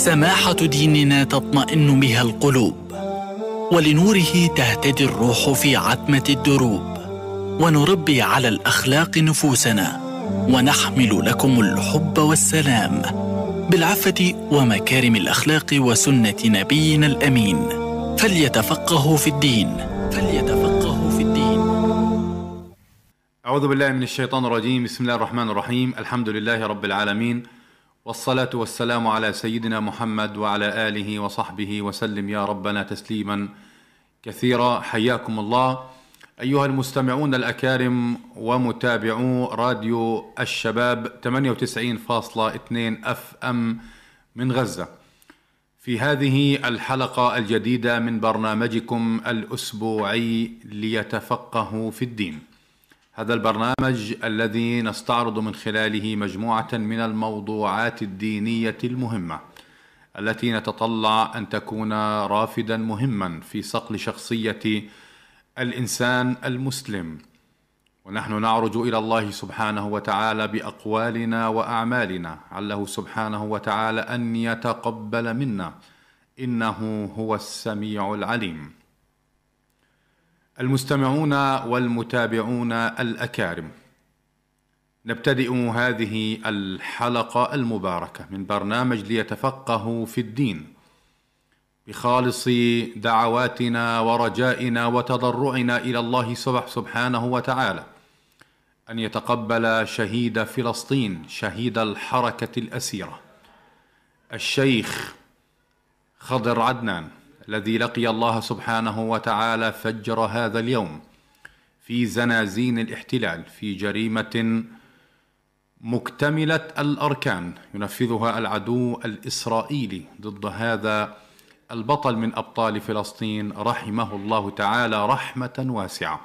سماحة ديننا تطمئن بها القلوب ولنوره تهتدي الروح في عتمة الدروب ونربي على الأخلاق نفوسنا ونحمل لكم الحب والسلام بالعفة ومكارم الأخلاق وسنة نبينا الأمين. فليتفقهوا في الدين فليتفقهوا في الدين. أعوذ بالله من الشيطان الرجيم. بسم الله الرحمن الرحيم. الحمد لله رب العالمين. والصلاة والسلام على سيدنا محمد وعلى آله وصحبه وسلم يا ربنا تسليما كثيرا. حياكم الله. أيها المستمعون الأكارم ومتابعو راديو الشباب 98.2 أف أم من غزة. في هذه الحلقة الجديدة من برنامجكم الأسبوعي ليتفقهوا في الدين. هذا البرنامج الذي نستعرض من خلاله مجموعة من الموضوعات الدينية المهمة التي نتطلع أن تكون رافدا مهما في صقل شخصية الإنسان المسلم. ونحن نعرج إلى الله سبحانه وتعالى بأقوالنا وأعمالنا عله سبحانه وتعالى أن يتقبل منا إنه هو السميع العليم. المستمعون والمتابعون الأكارم. نبتدئ هذه الحلقة المباركة من برنامج ليتفقهوا في الدين بخالص دعواتنا ورجائنا وتضرعنا إلى الله سبحانه وتعالى أن يتقبل شهيد فلسطين شهيد الحركة الأسيرة الشيخ خضر عدنان. الذي لقي الله سبحانه وتعالى فجر هذا اليوم في زنازين الاحتلال في جريمة مكتملة الأركان ينفذها العدو الإسرائيلي ضد هذا البطل من أبطال فلسطين رحمه الله تعالى رحمة واسعة.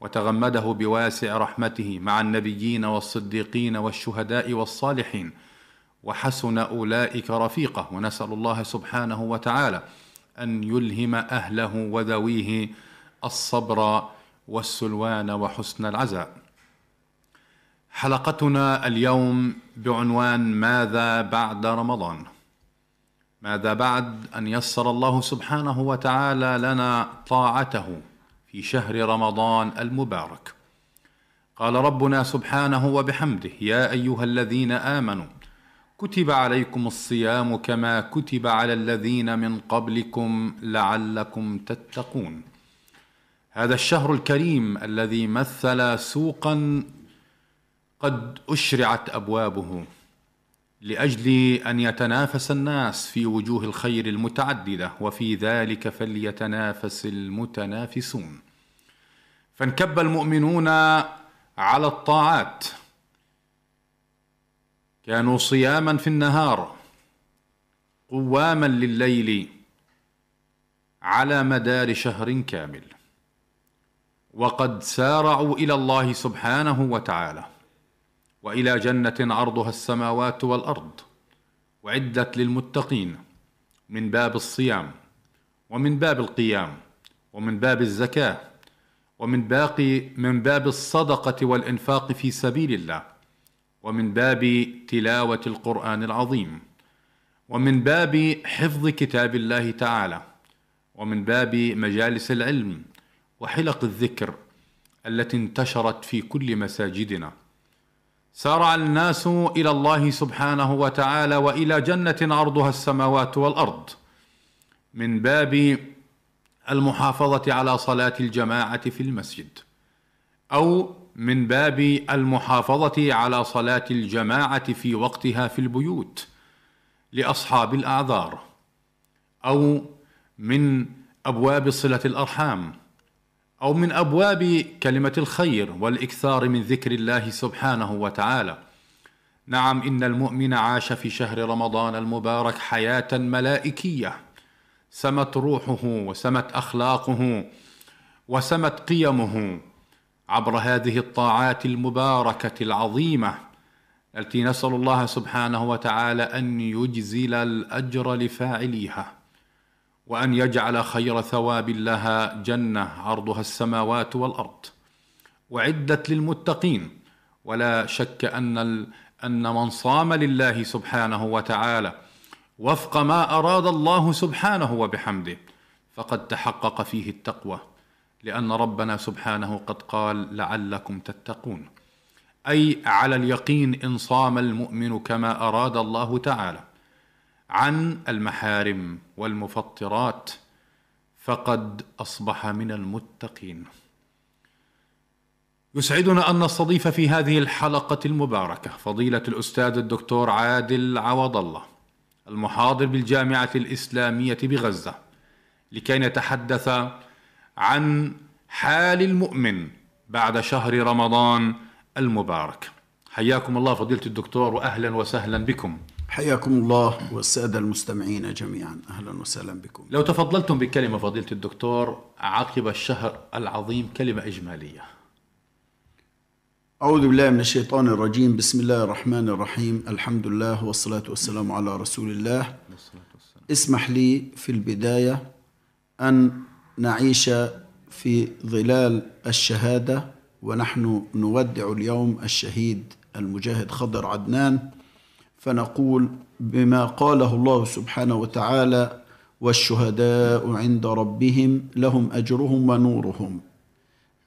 وتغمده بواسع رحمته مع النبيين والصديقين والشهداء والصالحين وحسن أولئك رفيقه ونسأل الله سبحانه وتعالى أن يلهم أهله وذويه الصبر والسلوان وحسن العزاء. حلقتنا اليوم بعنوان ماذا بعد رمضان؟ ماذا بعد أن يسر الله سبحانه وتعالى لنا طاعته في شهر رمضان المبارك؟ قال ربنا سبحانه وبحمده يا أيها الذين آمنوا كتب عليكم الصيام كما كتب على الذين من قبلكم لعلكم تتقون. هذا الشهر الكريم الذي مثل سوقا قد أشرعت أبوابه لأجل أن يتنافس الناس في وجوه الخير المتعددة وفي ذلك فليتنافس المتنافسون. فانكب المؤمنون على الطاعات كانوا صياما في النهار قواما لليل على مدار شهر كامل. وقد سارعوا إلى الله سبحانه وتعالى وإلى جنة عرضها السماوات والأرض وعدت للمتقين من باب الصيام ومن باب القيام ومن باب الزكاة ومن باقي من باب الصدقة والإنفاق في سبيل الله. ومن باب تلاوة القرآن العظيم ومن باب حفظ كتاب الله تعالى ومن باب مجالس العلم وحلق الذكر التي انتشرت في كل مساجدنا. سارع الناس إلى الله سبحانه وتعالى وإلى جنة عرضها السماوات والأرض. من باب المحافظة على صلاة الجماعة في المسجد أو من باب المحافظة على صلاة الجماعة في وقتها في البيوت لأصحاب الاعذار أو من أبواب صلة الأرحام أو من أبواب كلمة الخير والإكثار من ذكر الله سبحانه وتعالى. نعم إن المؤمن عاش في شهر رمضان المبارك حياة ملائكية. سمت روحه وسمت أخلاقه وسمت قيمه عبر هذه الطاعات المباركة العظيمة التي نسأل الله سبحانه وتعالى أن يجزل الأجر لفاعليها وأن يجعل خير ثواب لها جنة عرضها السماوات والأرض. وعدت للمتقين ولا شك أن أن من صام لله سبحانه وتعالى وفق ما أراد الله سبحانه وبحمده فقد تحقق فيه التقوى. لأن ربنا سبحانه قد قال لعلكم تتقون. أي على اليقين إن صام المؤمن كما أراد الله تعالى. عن المحارم والمفطرات فقد أصبح من المتقين. يسعدنا أن نستضيف في هذه الحلقة المباركة فضيلة الأستاذ الدكتور عادل عوض الله المحاضر بالجامعة الإسلامية بغزة لكي نتحدث عن حال المؤمن بعد شهر رمضان المبارك. حياكم الله فضيلة الدكتور واهلا وسهلا بكم. حياكم الله والسادة المستمعين جميعا أهلا وسهلا بكم. لو تفضلتم بكلمة فضيلة الدكتور عقب الشهر العظيم كلمة إجمالية. أعوذ بالله من الشيطان الرجيم. بسم الله الرحمن الرحيم. الحمد لله والصلاة والسلام على رسول الله. اسمح لي في البداية أن نعيش في ظلال الشهادة ونحن نودع اليوم الشهيد المجاهد خضر عدنان فنقول بما قاله الله سبحانه وتعالى والشهداء عند ربهم لهم أجرهم ونورهم.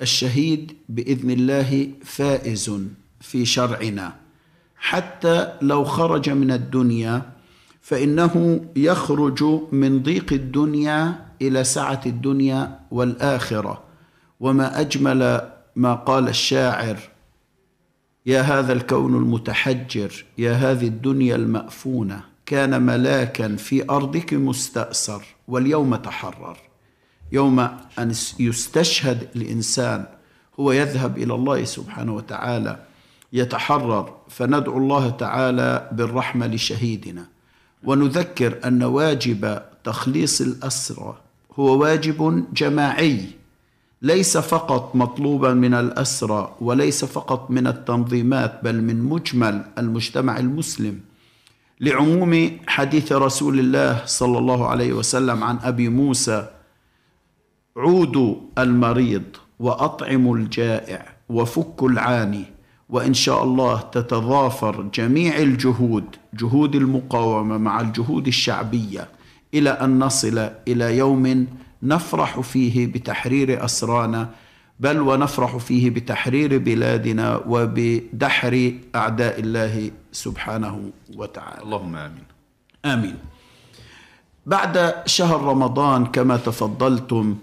الشهيد بإذن الله فائز في شرعنا. حتى لو خرج من الدنيا فإنه يخرج من ضيق الدنيا إلى سعة الدنيا والآخرة. وما أجمل ما قال الشاعر يا هذا الكون المتحجر يا هذه الدنيا المأفونة كان ملاكا في أرضك مستاثر واليوم تحرر. يوم أن يستشهد الإنسان هو يذهب إلى الله سبحانه وتعالى يتحرر. فندعو الله تعالى بالرحمة لشهيدنا. ونذكر أن واجب تخليص الأسرى هو واجب جماعي ليس فقط مطلوبا من الأسرى وليس فقط من التنظيمات بل من مجمل المجتمع المسلم. لعموم حديث رسول الله صلى الله عليه وسلم عن أبي موسى عودوا المريض وأطعموا الجائع وفكوا العاني وإن شاء الله تتضافر جميع الجهود جهود المقاومة مع الجهود الشعبية. إلى أن نصل إلى يوم نفرح فيه بتحرير أسرانا بل ونفرح فيه بتحرير بلادنا وبدحر أعداء الله سبحانه وتعالى. اللهم آمين. آمين. بعد شهر رمضان كما تفضلتم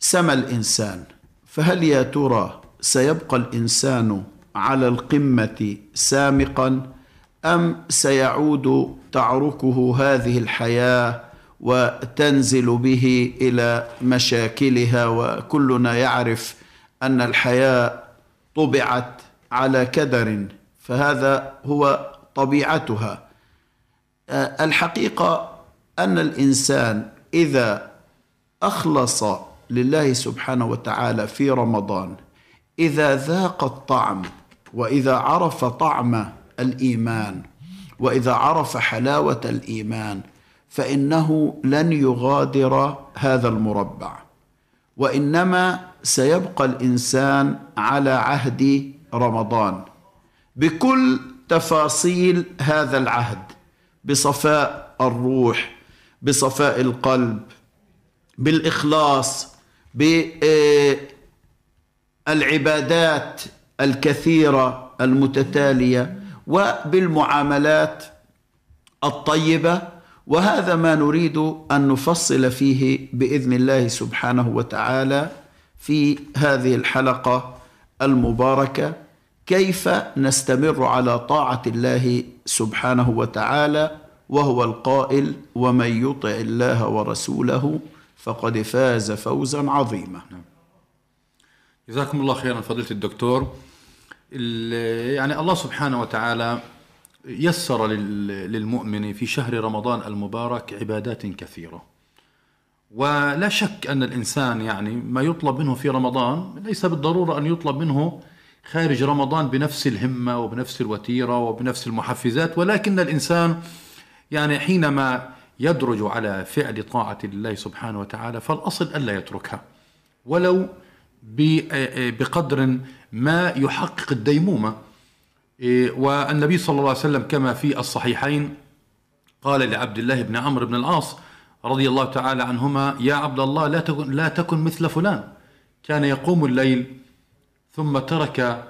سمى الإنسان. فهل يا ترى سيبقى الإنسان على القمة سامقا؟ أم سيعود تعركه هذه الحياة وتنزل به إلى مشاكلها وكلنا يعرف أن الحياة طبعت على كدر فهذا هو طبيعتها. الحقيقة أن الإنسان إذا أخلص لله سبحانه وتعالى في رمضان إذا ذاق الطعم وإذا عرف طعم الإيمان. وإذا عرف حلاوة الإيمان فإنه لن يغادر هذا المربع. وإنما سيبقى الإنسان على عهد رمضان. بكل تفاصيل هذا العهد بصفاء الروح بصفاء القلب بالإخلاص بالعبادات الكثيرة المتتالية وبالمعاملات الطيبة وهذا ما نريد أن نفصل فيه بإذن الله سبحانه وتعالى في هذه الحلقة المباركة كيف نستمر على طاعة الله سبحانه وتعالى وهو القائل ومن يطع الله ورسوله فقد فاز فوزا عظيما جزاكم الله خيرا فضيلة الدكتور. يعني الله سبحانه وتعالى يسر للمؤمن في شهر رمضان المبارك عبادات كثيرة. ولا شك أن الإنسان يعني ما يطلب منه في رمضان ليس بالضرورة أن يطلب منه خارج رمضان بنفس الهمة وبنفس الوتيرة وبنفس المحفزات ولكن الإنسان يعني حينما يدرج على فعل طاعة الله سبحانه وتعالى فالأصل ألا يتركها. ولو بقدر ما يحقق الديمومة والنبي صلى الله عليه وسلم كما في الصحيحين قال لعبد الله بن عمرو بن العاص رضي الله تعالى عنهما يا عبد الله لا تكن لا تكن مثل فلان كان يقوم الليل ثم ترك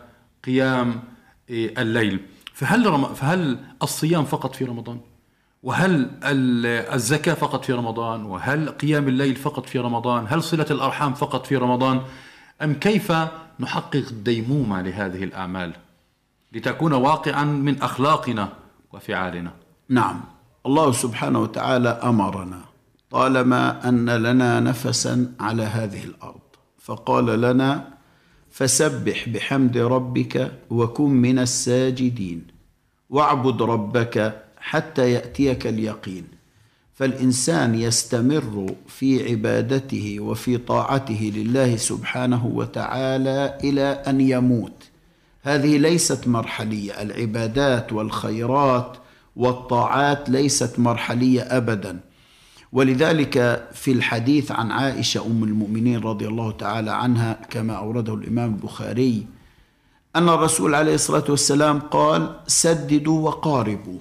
قيام الليل فهل رم... فهل الصيام فقط في رمضان؟ وهل الزكاة فقط في رمضان؟ وهل قيام الليل فقط في رمضان؟ هل صلة الأرحام فقط في رمضان؟ أم كيف نحقق الديمومة لهذه الأعمال لتكون واقعا من أخلاقنا وفعالنا؟ نعم الله سبحانه وتعالى أمرنا طالما أن لنا نفسا على هذه الأرض فقال لنا فسبح بحمد ربك وكن من الساجدين واعبد ربك حتى يأتيك اليقين فالإنسان يستمر في عبادته وفي طاعته لله سبحانه وتعالى إلى أن يموت. هذه ليست مرحلية العبادات والخيرات والطاعات ليست مرحلية ابدا. ولذلك في الحديث عن عائشة أم المؤمنين رضي الله تعالى عنها كما أورده الإمام البخاري أن الرسول عليه الصلاة والسلام قال سددوا وقاربوا.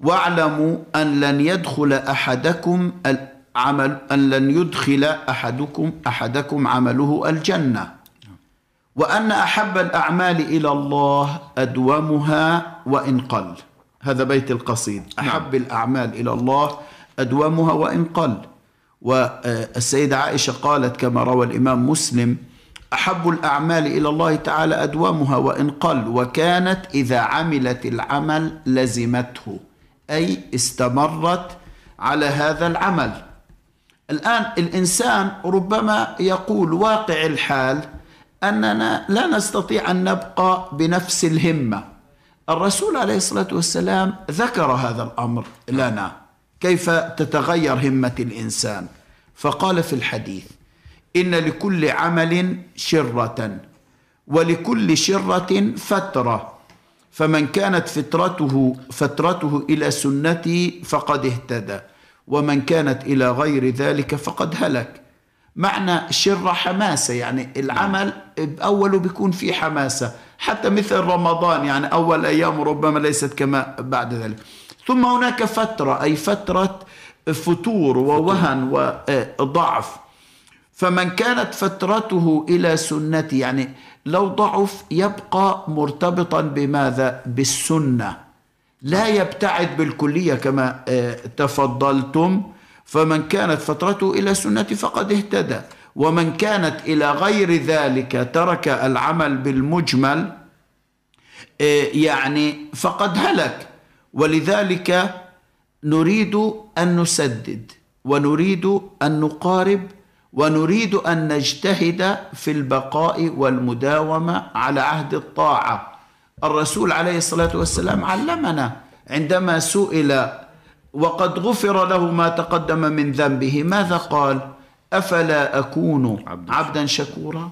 واعلموا أن لن يدخل أحدكم العمل أن لن يدخل احدكم أحدكم عمله الجنة. وأن أحب الأعمال إلى الله أدومها وإن قل. هذا بيت القصيد. أحب الأعمال إلى الله أدومها وإن قل. والسيدة عائشة قالت كما روى الإمام مسلم أحب الأعمال إلى الله تعالى أدومها وإن قل وكانت إذا عملت العمل لزمته. أي استمرت على هذا العمل. الآن الإنسان ربما يقول واقع الحال أننا لا نستطيع أن نبقى بنفس الهمة. الرسول عليه الصلاة والسلام ذكر هذا الأمر لنا. كيف تتغير همة الإنسان؟ فقال في الحديث إن لكل عمل شرة ولكل شرة فترة. فمن كانت فترته فترته إلى سنتي فقد اهتدى ومن كانت إلى غير ذلك فقد هلك. معنى شرة حماسة يعني العمل أوله بيكون فيه حماسة حتى مثل رمضان يعني أول أيام ربما ليست كما بعد ذلك. ثم هناك فترة أي فترة فتور ووهن وضعف. فمن كانت فترته إلى سنتي يعني لو ضعف يبقى مرتبطا بماذا؟ بالسنة. لا يبتعد بالكلية كما آه، تفضلتم. فمن كانت فترته إلى سنتي فقد اهتدى. ومن كانت إلى غير ذلك ترك العمل بالمجمل آه، يعني فقد هلك. ولذلك نريد أن نسدد ونريد أن نقارب ونريد أن نجتهد في البقاء والمداومة على عهد الطاعة. الرسول عليه الصلاة والسلام علمنا عندما سئل وقد غفر له ما تقدم من ذنبه ماذا قال؟ أفلا أكون عبدا شكورا؟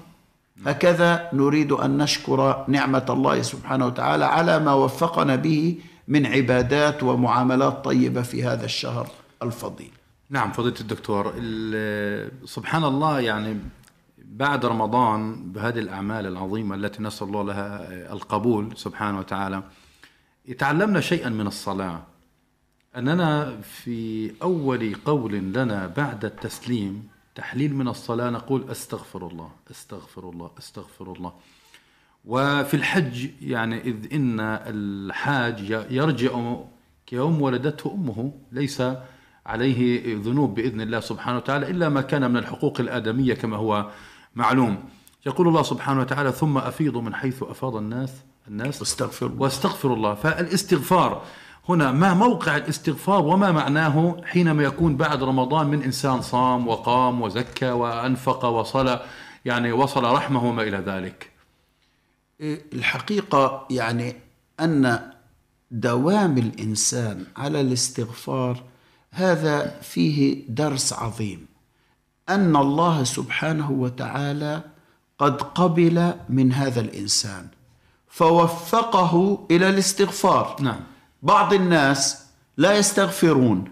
هكذا نريد أن نشكر نعمة الله سبحانه وتعالى على ما وفقنا به من عبادات ومعاملات طيبة في هذا الشهر الفضيل. نعم فضيلة الدكتور سبحان الله يعني بعد رمضان بهذه الأعمال العظيمة التي نسأل الله لها القبول سبحانه وتعالى تعلمنا شيئا من الصلاة. أننا في أول قول لنا بعد التسليم تحليل من الصلاة نقول أستغفر الله أستغفر الله أستغفر الله. وفي الحج يعني إذ إن الحاج يرجع كيوم ولدته أمه ليس عليه ذنوب بإذن الله سبحانه وتعالى إلا ما كان من الحقوق الآدمية كما هو معلوم. يقول الله سبحانه وتعالى ثم أفيضوا من حيث أفاض الناس الناس واستغفر الله. واستغفر الله. فالاستغفار هنا ما موقع الاستغفار وما معناه حينما يكون بعد رمضان من إنسان صام وقام وزكى وأنفق وصلى يعني وصل رحمه وما إلى ذلك. الحقيقة يعني أن دوام الإنسان على الاستغفار هذا فيه درس عظيم. أن الله سبحانه وتعالى قد قبل من هذا الإنسان فوفقه إلى الاستغفار. نعم. بعض الناس لا يستغفرون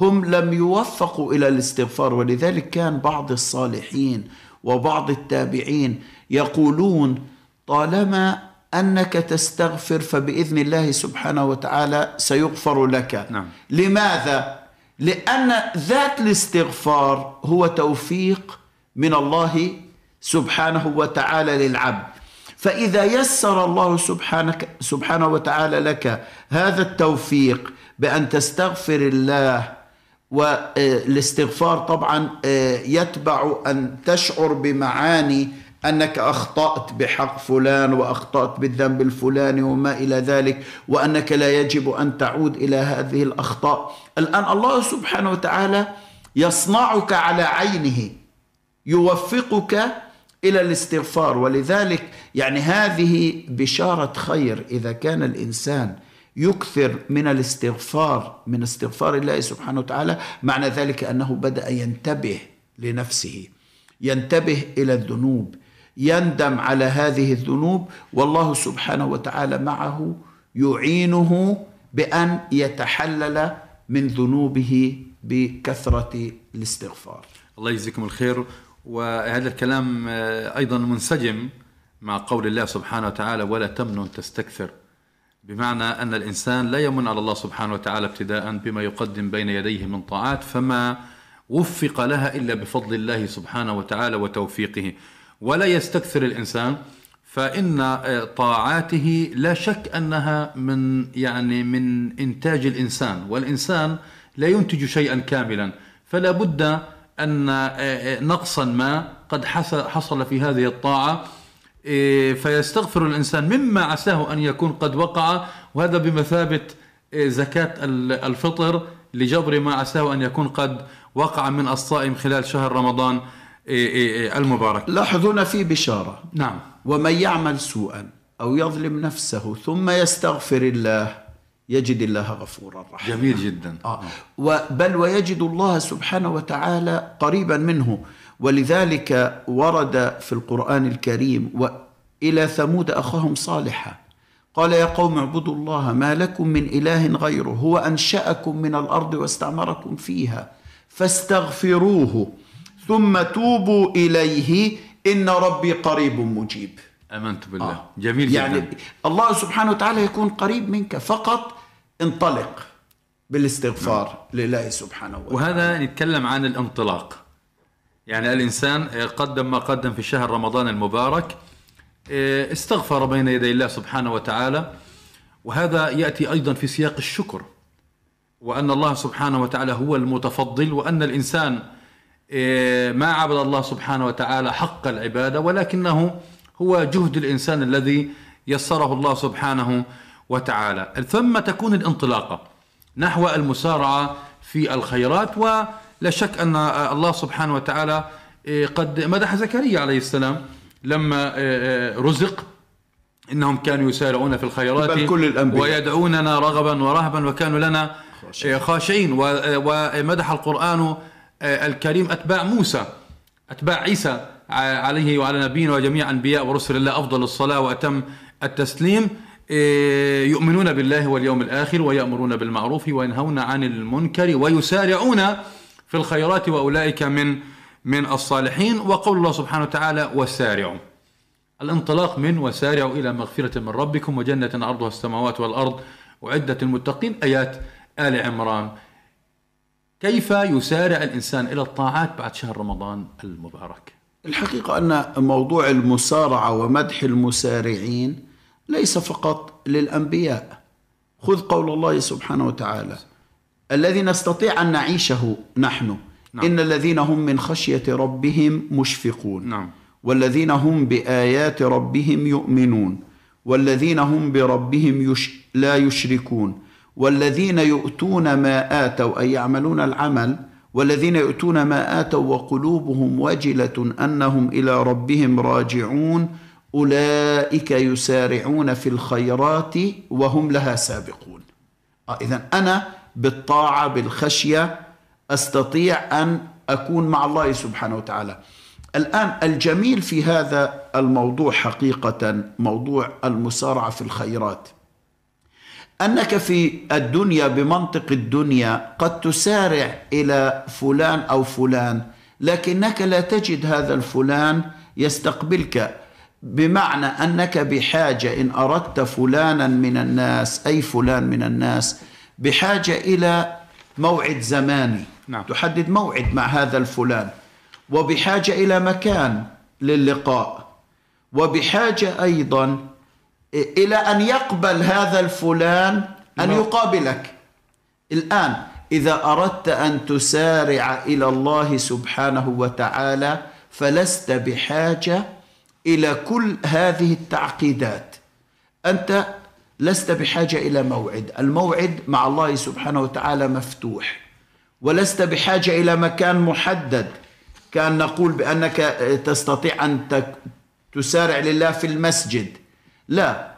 هم لم يوفقوا إلى الاستغفار ولذلك كان بعض الصالحين وبعض التابعين يقولون طالما أنك تستغفر فبإذن الله سبحانه وتعالى سيغفر لك. نعم. لماذا؟ لأن ذات الاستغفار هو توفيق من الله سبحانه وتعالى للعبد. فإذا يسر الله سبحانك سبحانه وتعالى لك هذا التوفيق بأن تستغفر الله والاستغفار طبعا آه، يتبع أن تشعر بمعاني أنك أخطأت بحق فلان وأخطأت بالذنب الفلاني وما إلى ذلك وأنك لا يجب أن تعود إلى هذه الأخطاء. الآن الله سبحانه وتعالى يصنعك على عينه يوفقك إلى الاستغفار. ولذلك يعني هذه بشارة خير إذا كان الإنسان يكثر من الاستغفار من استغفار الله سبحانه وتعالى معنى ذلك أنه بدأ ينتبه لنفسه ينتبه إلى الذنوب. يندم على هذه الذنوب والله سبحانه وتعالى معه يعينه بأن يتحلل من ذنوبه بكثرة الاستغفار. الله يجزيكم الخير. وهذا الكلام آه، أيضا منسجم مع قول الله سبحانه وتعالى ولا تمنن تستكثر بمعنى أن الإنسان لا يمن على الله سبحانه وتعالى ابتداء بما يقدم بين يديه من طاعات فما وفق لها إلا بفضل الله سبحانه وتعالى وتوفيقه. ولا يستكثر الإنسان فإن آه، طاعاته لا شك أنها من يعني من إنتاج الإنسان والإنسان لا ينتج شيئا كاملا. فلا بد أن آه، آه، نقصا ما قد حصل في هذه الطاعة فيستغفر الإنسان مما عساه أن يكون قد وقع. وهذا بمثابة زكاة الفطر لجبر ما عساه أن يكون قد وقع من الصائم خلال شهر رمضان. إيه، إيه، إيه، المبارك. لاحظونا في بشارة. نعم. ومن يعمل سوءا أو يظلم نفسه ثم يستغفر الله يجد الله غفورا رحيما. جميل جدا. آه. بل ويجد الله سبحانه وتعالى قريبا منه. ولذلك ورد في القرآن الكريم وإلى ثمود أخاهم صالحا. قال يا قوم اعبدوا الله ما لكم من إله غيره هو أنشأكم من الأرض واستعمركم فيها فاستغفروه. ثم توبوا إليه إن ربي قريب مجيب آمنت بالله آه. جميل يعني جدا. الله سبحانه وتعالى يكون قريب منك فقط انطلق بالاستغفار نعم. لله سبحانه وتعالى وهذا نتكلم عن الانطلاق يعني الإنسان قدم ما قدم في شهر رمضان المبارك آه، استغفر بين يدي الله سبحانه وتعالى وهذا يأتي أيضا في سياق الشكر وأن الله سبحانه وتعالى هو المتفضل وأن الإنسان إيه، ما عبد الله سبحانه وتعالى حق العبادة ولكنه هو جهد الإنسان الذي يسره الله سبحانه وتعالى ثم تكون الانطلاقة نحو المسارعة في الخيرات ولا شك أن الله سبحانه وتعالى إيه، قد مدح زكريا عليه السلام لما إيه، رزق إنهم كانوا يسارعون في الخيرات بل كل الأنبياء. ويدعوننا رغبا ورهبا وكانوا لنا خاشعين ومدح القرآن الكريم أتباع موسى أتباع عيسى عليه وعلى نبينا وجميع أنبياء ورسل الله أفضل الصلاة وأتم التسليم. آه، يؤمنون بالله واليوم الآخر ويأمرون بالمعروف وينهون عن المنكر ويسارعون في الخيرات وأولئك من من الصالحين. وقول الله سبحانه وتعالى وسارعوا. الانطلاق من وسارعوا إلى مغفرة من ربكم وجنة عرضها السماوات والأرض وعدة المتقين آيات آل عمران. كيف يسارع الإنسان إلى الطاعات بعد شهر رمضان المبارك؟ الحقيقة أن موضوع المسارعة ومدح المسارعين ليس فقط للأنبياء. خذ قول الله سبحانه وتعالى الذي نستطيع أن نعيشه نحن نعم. إن الذين هم من خشية ربهم مشفقون. نعم. والذين هم بآيات ربهم يؤمنون. والذين هم بربهم يش لا يشركون. والذين يؤتون ما آتوا أي يعملون العمل والذين يؤتون ما آتوا وقلوبهم وجلة أنهم إلى ربهم راجعون أولئك يسارعون في الخيرات وهم لها سابقون. آه إذا أنا بالطاعة بالخشية أستطيع أن أكون مع الله سبحانه وتعالى. الآن الجميل في هذا الموضوع حقيقة موضوع المسارعة في الخيرات. أنك في الدنيا بمنطق الدنيا قد تسارع إلى فلان أو فلان لكنك لا تجد هذا الفلان يستقبلك. بمعنى أنك بحاجة إن أردت فلانا من الناس أي فلان من الناس بحاجة إلى موعد زماني. نعم. تحدد موعد مع هذا الفلان. وبحاجة إلى مكان للقاء. وبحاجة أيضا إلى أن يقبل هذا الفلان أن نعم. يقابلك. الآن إذا أردت أن تسارع إلى الله سبحانه وتعالى فلست بحاجة إلى كل هذه التعقيدات. أنت لست بحاجة إلى موعد. الموعد مع الله سبحانه وتعالى مفتوح. ولست بحاجة إلى مكان محدد. كأن نقول بأنك تستطيع أن تك- تسارع لله في المسجد. لا.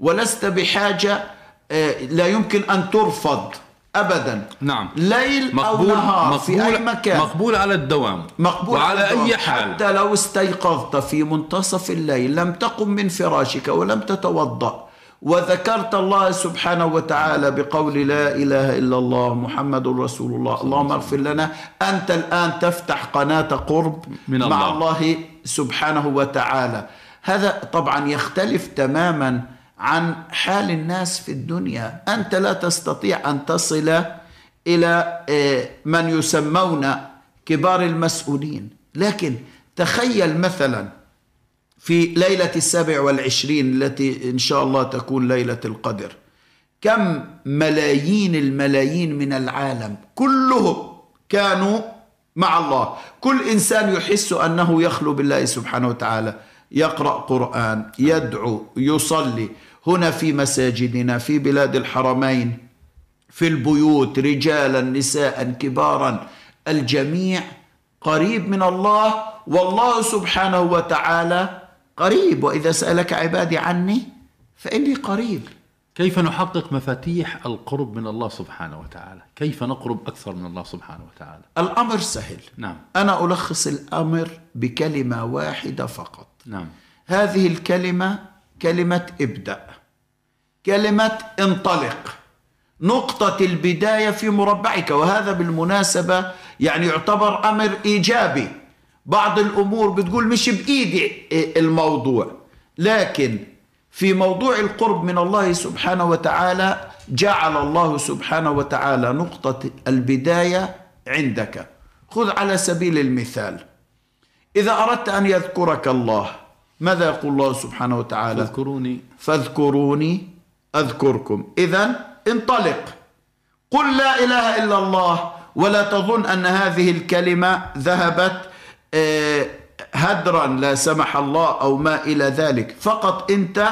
ولست بحاجة آه، لا يمكن أن ترفض ابدا. نعم. ليل مقبول أو نهار في مقبول اي مكان. مقبول على الدوام. مقبول وعلى على الدوام. اي حال. حتى لو استيقظت في منتصف الليل لم تقم من فراشك ولم تتوضأ. وذكرت الله سبحانه وتعالى بقول لا إله إلا الله محمد رسول الله. اللهم اغفر لنا. أنت الآن تفتح قناة قرب من مع الله. الله سبحانه وتعالى. هذا طبعا يختلف تماما عن حال الناس في الدنيا. أنت لا تستطيع أن تصل إلى آه، من يسمون كبار المسؤولين. لكن تخيل مثلا في ليلة السابع والعشرين التي إن شاء الله تكون ليلة القدر كم ملايين الملايين من العالم كلهم كانوا مع الله. كل إنسان يحس أنه يخلو بالله سبحانه وتعالى. يقرأ قرآن يدعو يصلي. هنا في مساجدنا في بلاد الحرمين في البيوت رجالا نساء كبارا. الجميع قريب من الله والله سبحانه وتعالى قريب. وإذا سألك عبادي عني فإني قريب. كيف نحقق مفاتيح القرب من الله سبحانه وتعالى؟ كيف نقرب أكثر من الله سبحانه وتعالى؟ الأمر سهل. نعم. أنا ألخص الأمر بكلمة واحدة فقط. نعم. هذه الكلمة كلمة ابدا كلمة انطلق نقطة البداية في مربعك وهذا بالمناسبة يعني يعتبر أمر إيجابي. بعض الأمور بتقول مش بإيدي الموضوع لكن في موضوع القرب من الله سبحانه وتعالى جعل الله سبحانه وتعالى نقطة البداية عندك. خذ على سبيل المثال إذا أردت أن يذكرك الله ماذا يقول الله سبحانه وتعالى؟ اذكروني فاذكروني أذكركم. إذا انطلق. قل لا إله إلا الله ولا تظن أن هذه الكلمة ذهبت آه، هدرا لا سمح الله أو ما إلى ذلك. فقط أنت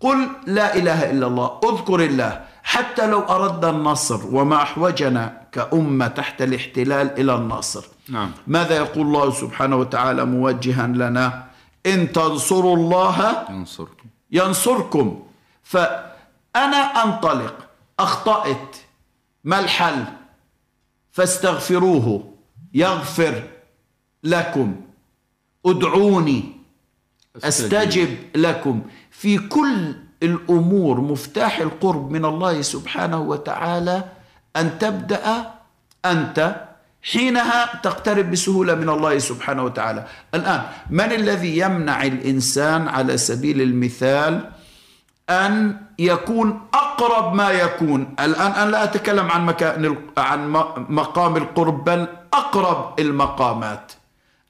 قل لا إله إلا الله اذكر الله. حتى لو أردنا النصر وما أحوجنا كأمة تحت الاحتلال إلى النصر نعم. ماذا يقول الله سبحانه وتعالى موجها لنا؟ إن تنصروا الله ينصركم. ينصركم. فأنا أنطلق أخطأت ما الحل؟ فاستغفروه يغفر لكم. ادعوني أستجب لكم. في كل الأمور مفتاح القرب من الله سبحانه وتعالى أن تبدأ أنت حينها تقترب بسهولة من الله سبحانه وتعالى. الآن من الذي يمنع الإنسان على سبيل المثال أن يكون أقرب ما يكون؟ الآن أنا لا أتكلم عن مكان عن مقام القرب بل أقرب المقامات.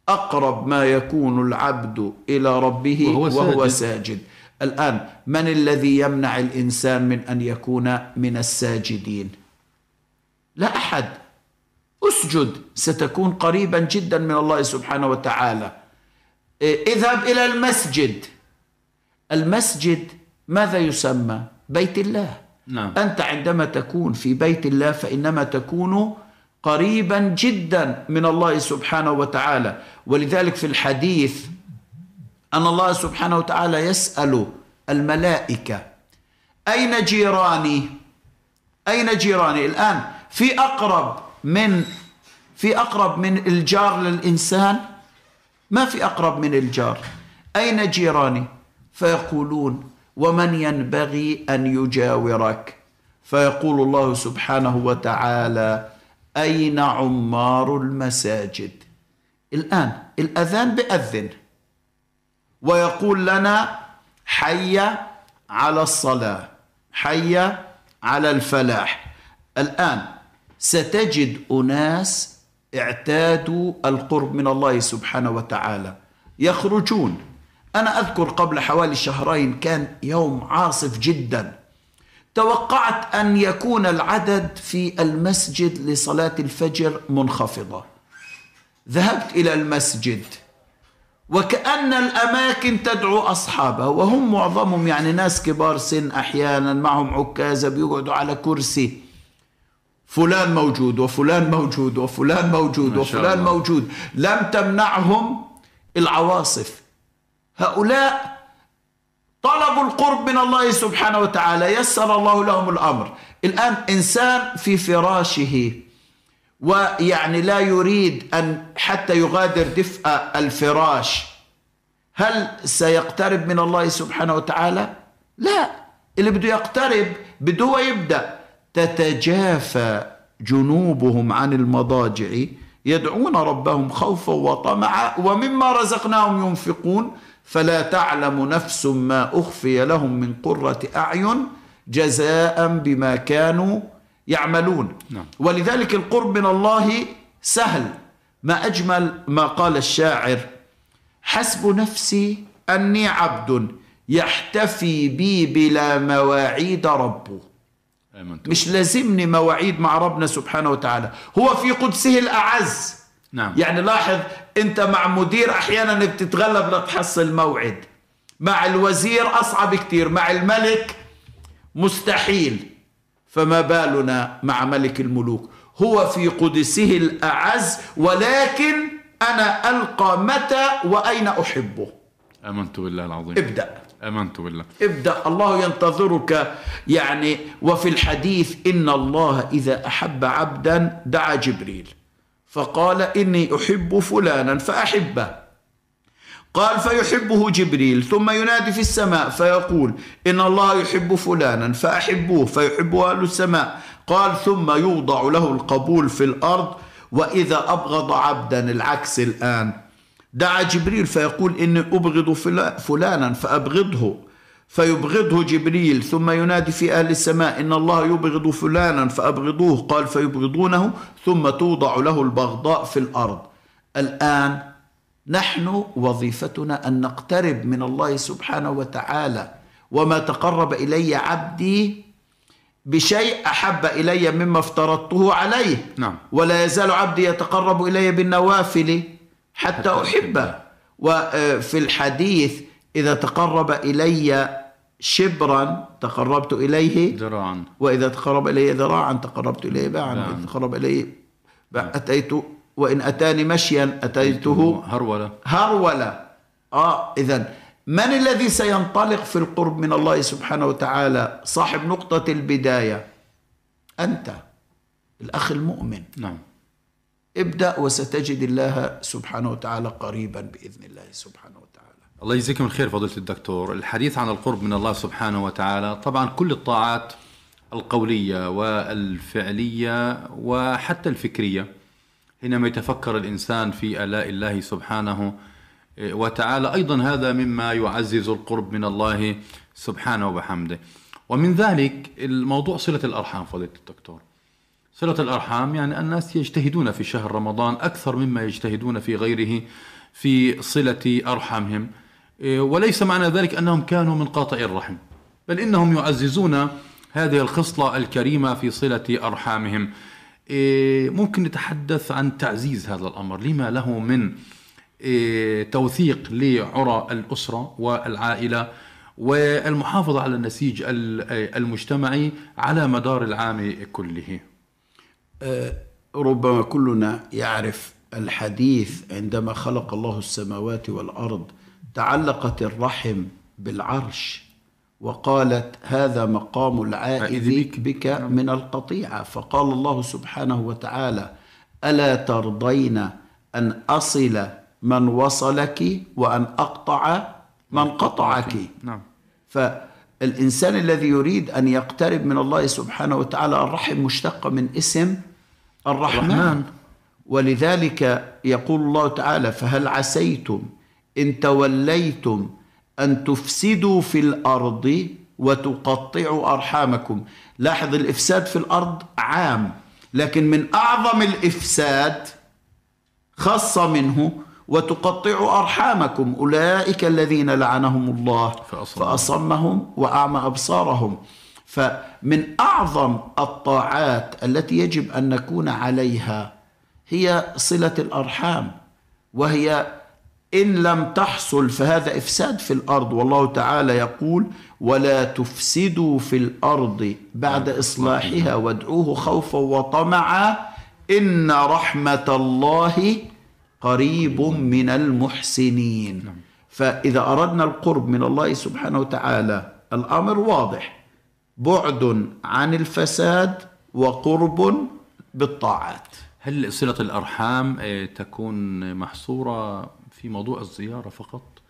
أقرب ما يكون العبد إلى ربه وهو وهو, وهو ساجد. ساجد. الآن من الذي يمنع الإنسان من أن يكون من الساجدين؟ لا أحد. أسجد. ستكون قريبا جدا من الله سبحانه وتعالى. إيه، اذهب إلى المسجد. المسجد ماذا يسمى؟ بيت الله. نعم. أنت عندما تكون في بيت الله فإنما تكون قريبا جدا من الله سبحانه وتعالى. ولذلك في الحديث أن الله سبحانه وتعالى يسأل الملائكة أين جيراني؟ أين جيراني؟ الآن في أقرب من في أقرب من الجار للإنسان؟ ما في أقرب من الجار. أين جيراني؟ فيقولون ومن ينبغي أن يجاورك؟ فيقول الله سبحانه وتعالى أين عمار المساجد؟ الآن الأذان بأذن. ويقول لنا حي على الصلاة حي على الفلاح. الآن ستجد أناس اعتادوا القرب من الله سبحانه وتعالى. يخرجون. أنا أذكر قبل حوالي شهرين كان يوم عاصف جدا. توقعت أن يكون العدد في المسجد لصلاة الفجر منخفضة. ذهبت إلى المسجد. وكأن الأماكن تدعو أصحابها وهم معظمهم يعني ناس كبار سن أحيانا معهم عكازة بيقعدوا على كرسي. فلان موجود وفلان موجود وفلان موجود وفلان الله. موجود. لم تمنعهم العواصف. هؤلاء طلبوا القرب من الله سبحانه وتعالى يسر الله لهم الأمر. الآن إنسان في فراشه ويعني لا يريد أن حتى يغادر دفء الفراش. هل سيقترب من الله سبحانه وتعالى؟ لا. اللي بده يقترب بده يبدأ. تتجافى جنوبهم عن المضاجع يدعون ربهم خوفا وطمعا ومما رزقناهم ينفقون. فلا تعلم نفس ما أخفي لهم من قرة أعين جزاء بما كانوا يعملون. نعم. ولذلك القرب من الله سهل. ما أجمل ما قال الشاعر حسب نفسي أني عبد يحتفي بي بلا مواعيد ربه. مش لازمني مواعيد مع ربنا سبحانه وتعالى. هو في قدسه الأعز. نعم. يعني لاحظ أنت مع مدير أحيانا بتتغلب لتحصل موعد. مع الوزير أصعب كتير. مع الملك مستحيل. فما بالنا مع ملك الملوك؟ هو في قدسه الأعز ولكن أنا ألقى متى وأين أحبه. آمنت بالله العظيم. ابدأ. آمنت بالله. ابدأ. الله ينتظرك. يعني وفي الحديث إن الله إذا أحب عبدا دعا جبريل. فقال إني أحب فلانا فأحبه. قال فيحبه جبريل. ثم ينادي في السماء فيقول إن الله يحب فلانا فأحبوه فيحبه أهل السماء. قال ثم يوضع له القبول في الأرض وإذا أبغض عبدا العكس الآن. دعا جبريل فيقول إني أبغض فلا- فلانا فأبغضه. فيبغضه جبريل ثم ينادي في أهل السماء إن الله يبغض فلانا فأبغضوه. قال فيبغضونه ثم توضع له البغضاء في الأرض. الآن نحن وظيفتنا أن نقترب من الله سبحانه وتعالى. وما تقرب إلي عبدي بشيء أحب إلي مما افترضته عليه. نعم. ولا يزال عبدي يتقرب إلي بالنوافل. حتى أحبه. وفي الحديث إذا تقرب إلي شبرا تقربت إليه ذراعا. وإذا تقرب إلي ذراعا تقربت إليه باعا. وإذا تقرب إلي أتيت وإن أتاني مشيا أتيته هرولة. هرولة. آه إذا من الذي سينطلق في القرب من الله سبحانه وتعالى؟ صاحب نقطة البداية. أنت الأخ المؤمن. نعم. ابدأ وستجد الله سبحانه وتعالى قريبا بإذن الله سبحانه وتعالى. الله يجزيكم الخير فضيلة الدكتور. الحديث عن القرب من الله سبحانه وتعالى طبعا كل الطاعات القولية والفعلية وحتى الفكرية حينما يتفكر الإنسان في آلاء الله سبحانه وتعالى أيضا هذا مما يعزز القرب من الله سبحانه وبحمده. ومن ذلك الموضوع صلة الأرحام فضيلة الدكتور. صلة الأرحام يعني الناس يجتهدون في شهر رمضان أكثر مما يجتهدون في غيره في صلة أرحامهم. إيه، وليس معنى ذلك أنهم كانوا من قاطع الرحم بل إنهم يعززون هذه الخصلة الكريمة في صلة أرحامهم. إيه، ممكن نتحدث عن تعزيز هذا الأمر. لما له من إيه، توثيق لعرى الأسرة والعائلة والمحافظة على النسيج ال- المجتمعي على مدار العام كله. ربما كلنا يعرف الحديث عندما خلق الله السماوات والأرض تعلقت الرحم بالعرش وقالت هذا مقام العائذ عائذ بك, بك من القطيعة. فقال الله سبحانه وتعالى ألا ترضين أن أصل من وصلك وأن أقطع من قطعك. نعم. فالإنسان الذي يريد أن يقترب من الله سبحانه وتعالى الرحم مشتقة من اسم الرحمن, الرحمن. ولذلك يقول الله تعالى فهل عسيتم إن توليتم أن تفسدوا في الأرض وتقطعوا أرحامكم لاحظ الإفساد في الأرض عام لكن من أعظم الإفساد خاصة منه وتقطع أرحامكم. أولئك الذين لعنهم الله فأصمهم. فأصمهم وأعمى أبصارهم. فمن أعظم الطاعات التي يجب أن نكون عليها هي صلة الأرحام وهي إن لم تحصل فهذا إفساد في الأرض. والله تعالى يقول ولا تفسدوا في الأرض بعد إصلاحها وادعوه خوفا وطمعا إن رحمة الله قريب من المحسنين. فإذا أردنا القرب من الله سبحانه وتعالى الأمر واضح. بعد عن الفساد وقرب بالطاعات. هل صلة الأرحام آه، تكون محصورة في موضوع الزيارة فقط؟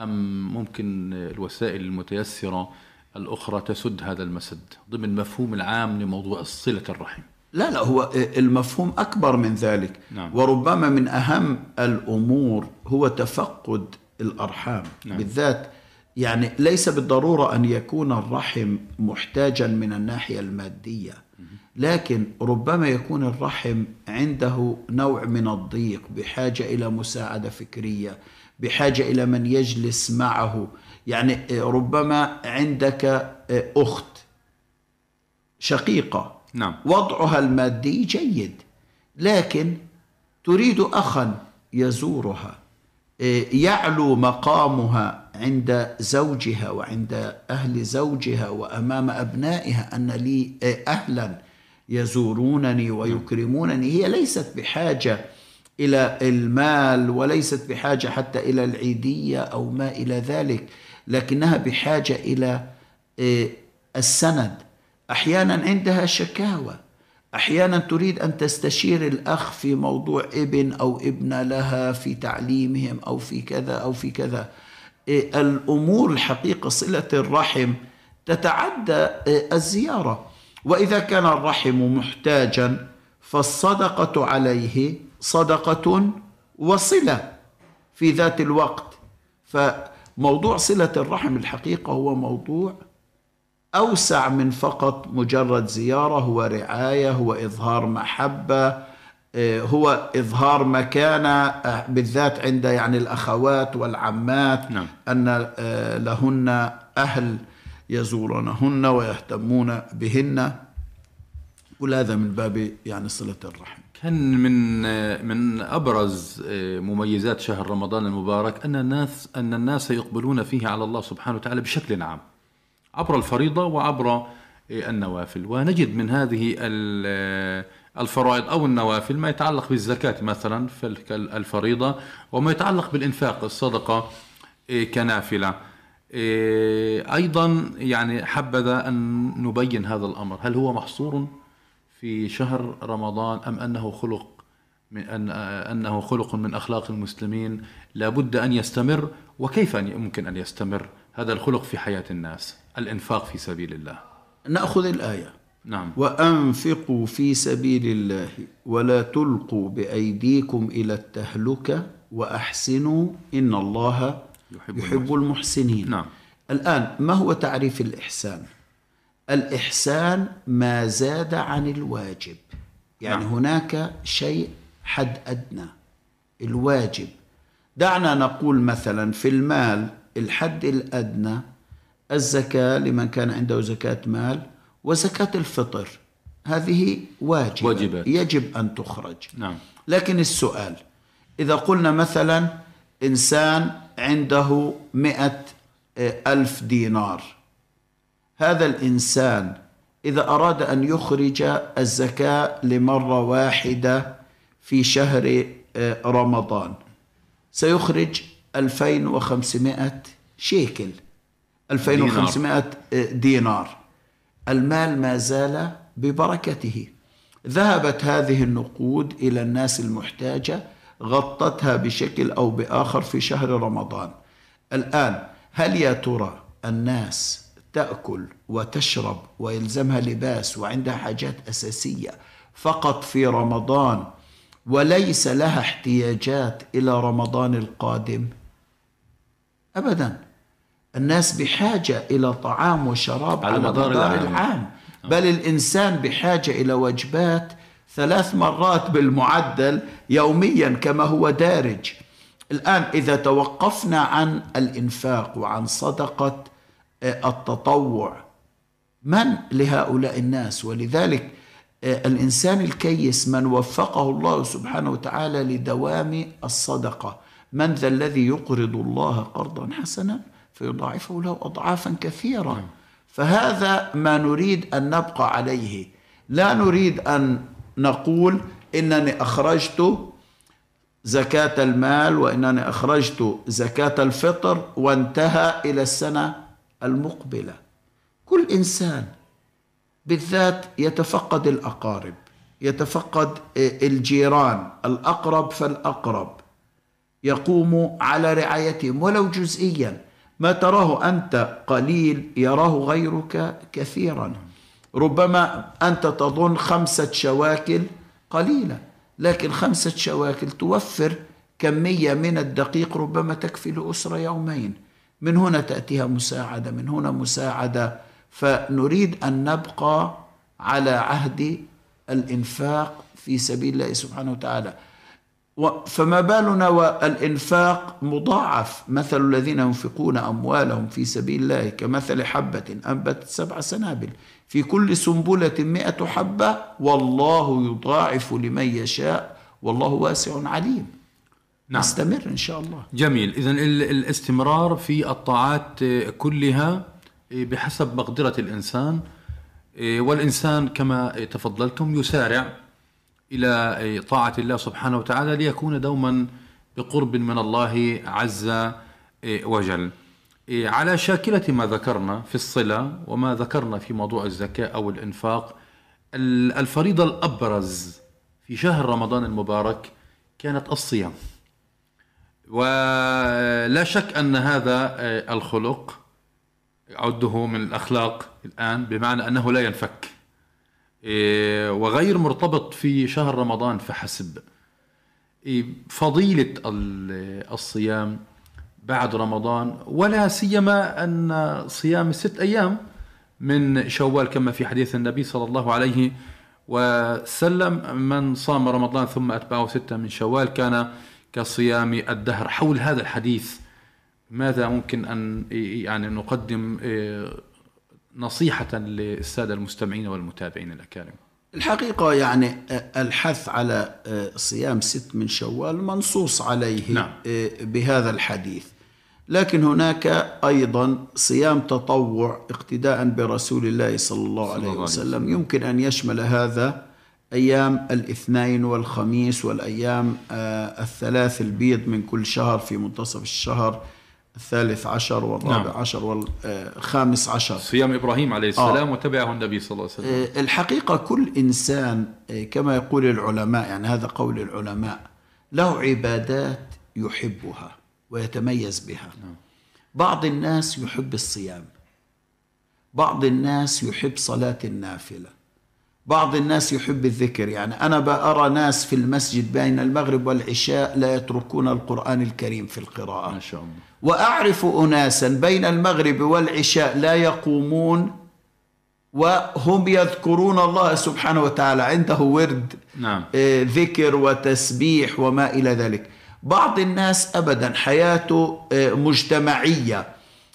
أم ممكن الوسائل المتيسرة الأخرى تسد هذا المسد ضمن المفهوم العام لموضوع صلة الرحم؟ لا لا هو المفهوم أكبر من ذلك نعم. وربما من أهم الأمور هو تفقد الأرحام نعم. بالذات يعني ليس بالضرورة أن يكون الرحم محتاجا من الناحية المادية لكن ربما يكون الرحم عنده نوع من الضيق بحاجة إلى مساعدة فكرية بحاجة إلى من يجلس معه يعني ربما عندك أخت شقيقة نعم. وضعها المادي جيد لكن تريد اخا يزورها إيه، يعلو مقامها عند زوجها وعند أهل زوجها وأمام أبنائها أن لي إيه، أهلا يزورونني ويكرمونني. هي ليست بحاجة إلى المال وليست بحاجة حتى إلى العيدية أو ما إلى ذلك لكنها بحاجة إلى إيه، السند أحيانا عندها شكاوى. أحيانا تريد أن تستشير الأخ في موضوع ابن أو ابنه لها في تعليمهم أو في كذا أو في كذا. إيه، الأمور الحقيقة صلة الرحم تتعدى إيه، الزيارة. وإذا كان الرحم محتاجا فالصدقة عليه صدقة وصلة في ذات الوقت. فموضوع صلة الرحم الحقيقة هو موضوع أوسع من فقط مجرد زيارة هو رعاية هو إظهار محبة آه، هو إظهار مكانة آه، بالذات عند يعني الأخوات والعمات نعم. أن آه، لهن أهل يزورونهن ويهتمون بهن. كل هذا من باب يعني صلة الرحم. كان من من أبرز مميزات شهر رمضان المبارك أن الناس أن الناس يقبلون فيه على الله سبحانه وتعالى بشكل عام. عبر الفريضة وعبر النوافل. ونجد من هذه ال- الفرائض أو النوافل ما يتعلق بالزكاة مثلا في الفريضة وما يتعلق بالإنفاق الصدقة كنافلة. أيضا يعني حبذا أن نبين هذا الأمر. هل هو محصور في شهر رمضان أم أنه خلق من أن أنه خلق من أخلاق المسلمين؟ لابد أن يستمر وكيف أن يمكن أن يستمر؟ هذا الخلق في حياة الناس الإنفاق في سبيل الله. نأخذ الآية. نعم. وأنفقوا في سبيل الله ولا تلقوا بأيديكم إلى التهلكة وأحسنوا إن الله يحب يحب, المحسنين. نعم. الآن ما هو تعريف الإحسان؟ الإحسان ما زاد عن الواجب. يعني. نعم. هناك شيء حد أدنى الواجب. دعنا نقول مثلا في المال الحد الأدنى الزكاة لمن كان عنده زكاة مال وزكاة الفطر. هذه واجبة. واجبات. يجب أن تخرج. نعم. لكن السؤال إذا قلنا مثلا إنسان عنده مئة ألف دينار هذا الإنسان إذا أراد أن يخرج الزكاة لمرة واحدة في شهر آه، رمضان سيخرج 2500 شيكل. 2500 دينار. دينار. المال ما زال ببركته. ذهبت هذه النقود إلى الناس المحتاجة غطتها بشكل أو بآخر في شهر رمضان. الآن هل يا ترى الناس تأكل وتشرب ويلزمها لباس وعندها حاجات أساسية فقط في رمضان وليس لها احتياجات إلى رمضان القادم؟ ابدا. الناس بحاجة إلى طعام وشراب على مدار العام. العام. بل الإنسان بحاجة إلى وجبات ثلاث مرات بالمعدل يوميا كما هو دارج. الآن إذا توقفنا عن الإنفاق وعن صدقة آه، التطوع من لهؤلاء الناس؟ ولذلك آه، الإنسان الكيس من وفقه الله سبحانه وتعالى لدوام الصدقة. من ذا الذي يقرض الله قرضا حسنا فيضاعفه له أضعافا كثيرة. فهذا ما نريد أن نبقى عليه. لا نريد أن نقول إنني أخرجت زكاة المال وإنني أخرجت زكاة الفطر وانتهى إلى السنة المقبلة. كل إنسان بالذات يتفقد الأقارب يتفقد الجيران الأقرب فالأقرب. يقوم على رعايتهم ولو جزئيا. ما تراه أنت قليل يراه غيرك كثيرا. ربما أنت تظن خمسة شواكل قليلة لكن خمسة شواكل توفر كمية من الدقيق ربما تكفي لاسره يومين. من هنا تأتيها مساعدة من هنا مساعدة. فنريد أن نبقى على عهد الإنفاق في سبيل الله سبحانه وتعالى. فما بالنا والإنفاق مضاعف. مثل الذين ينفقون أموالهم في سبيل الله كمثل حبة أنبتت سبع سنابل. في كل سنبلة مئة حبة والله يضاعف لمن يشاء والله واسع عليم. نعم. نستمر إن شاء الله. جميل. إذا الاستمرار في الطاعات كلها آه، بحسب مقدرة الإنسان آه، والإنسان كما تفضلتم يسارع إلى آه، طاعة الله سبحانه وتعالى ليكون دوما بقرب من الله عز وجل. آه، على شاكلة ما ذكرنا في الصلة وما ذكرنا في موضوع الزكاة أو الإنفاق ال- الفريضة الأبرز في شهر رمضان المبارك كانت الصيام. ولا شك أن هذا آه، الخلق أعده من الأخلاق الآن بمعنى أنه لا ينفك. إيه، وغير مرتبط في شهر رمضان فحسب. إيه، فضيلة ال- الصيام بعد رمضان ولا سيما أن صيام ست أيام من شوال كما في حديث النبي صلى الله عليه وسلم من صام رمضان ثم أتبعه ستة من شوال كان كصيام الدهر. حول هذا الحديث ماذا ممكن أن يعني نقدم نصيحة للسادة المستمعين والمتابعين الأكارم. الحقيقة يعني الحث على صيام ست من شوال منصوص عليه نعم. بهذا الحديث. لكن هناك أيضا صيام تطوع اقتداء برسول الله صلى الله عليه وسلم. يمكن أن يشمل هذا أيام الاثنين والخميس والأيام الثلاث البيض من كل شهر في منتصف الشهر. الثالث عشر والرابع نعم. عشر والخامس عشر. صيام إبراهيم عليه السلام وتبعه النبي صلى الله عليه وسلم. آه، الحقيقة كل إنسان آه، كما يقول العلماء يعني هذا قول العلماء له عبادات يحبها ويتميز بها. بعض الناس يحب الصيام. بعض الناس يحب صلاة النافلة. بعض الناس يحب الذكر. يعني أنا بأرى ناس في المسجد بين المغرب والعشاء لا يتركون القرآن الكريم في القراءة. ما شاء الله. وأعرف اناسا بين المغرب والعشاء لا يقومون وهم يذكرون الله سبحانه وتعالى. عنده ورد نعم. آه، ذكر وتسبيح وما إلى ذلك. بعض الناس ابدا حياته آه، مجتمعية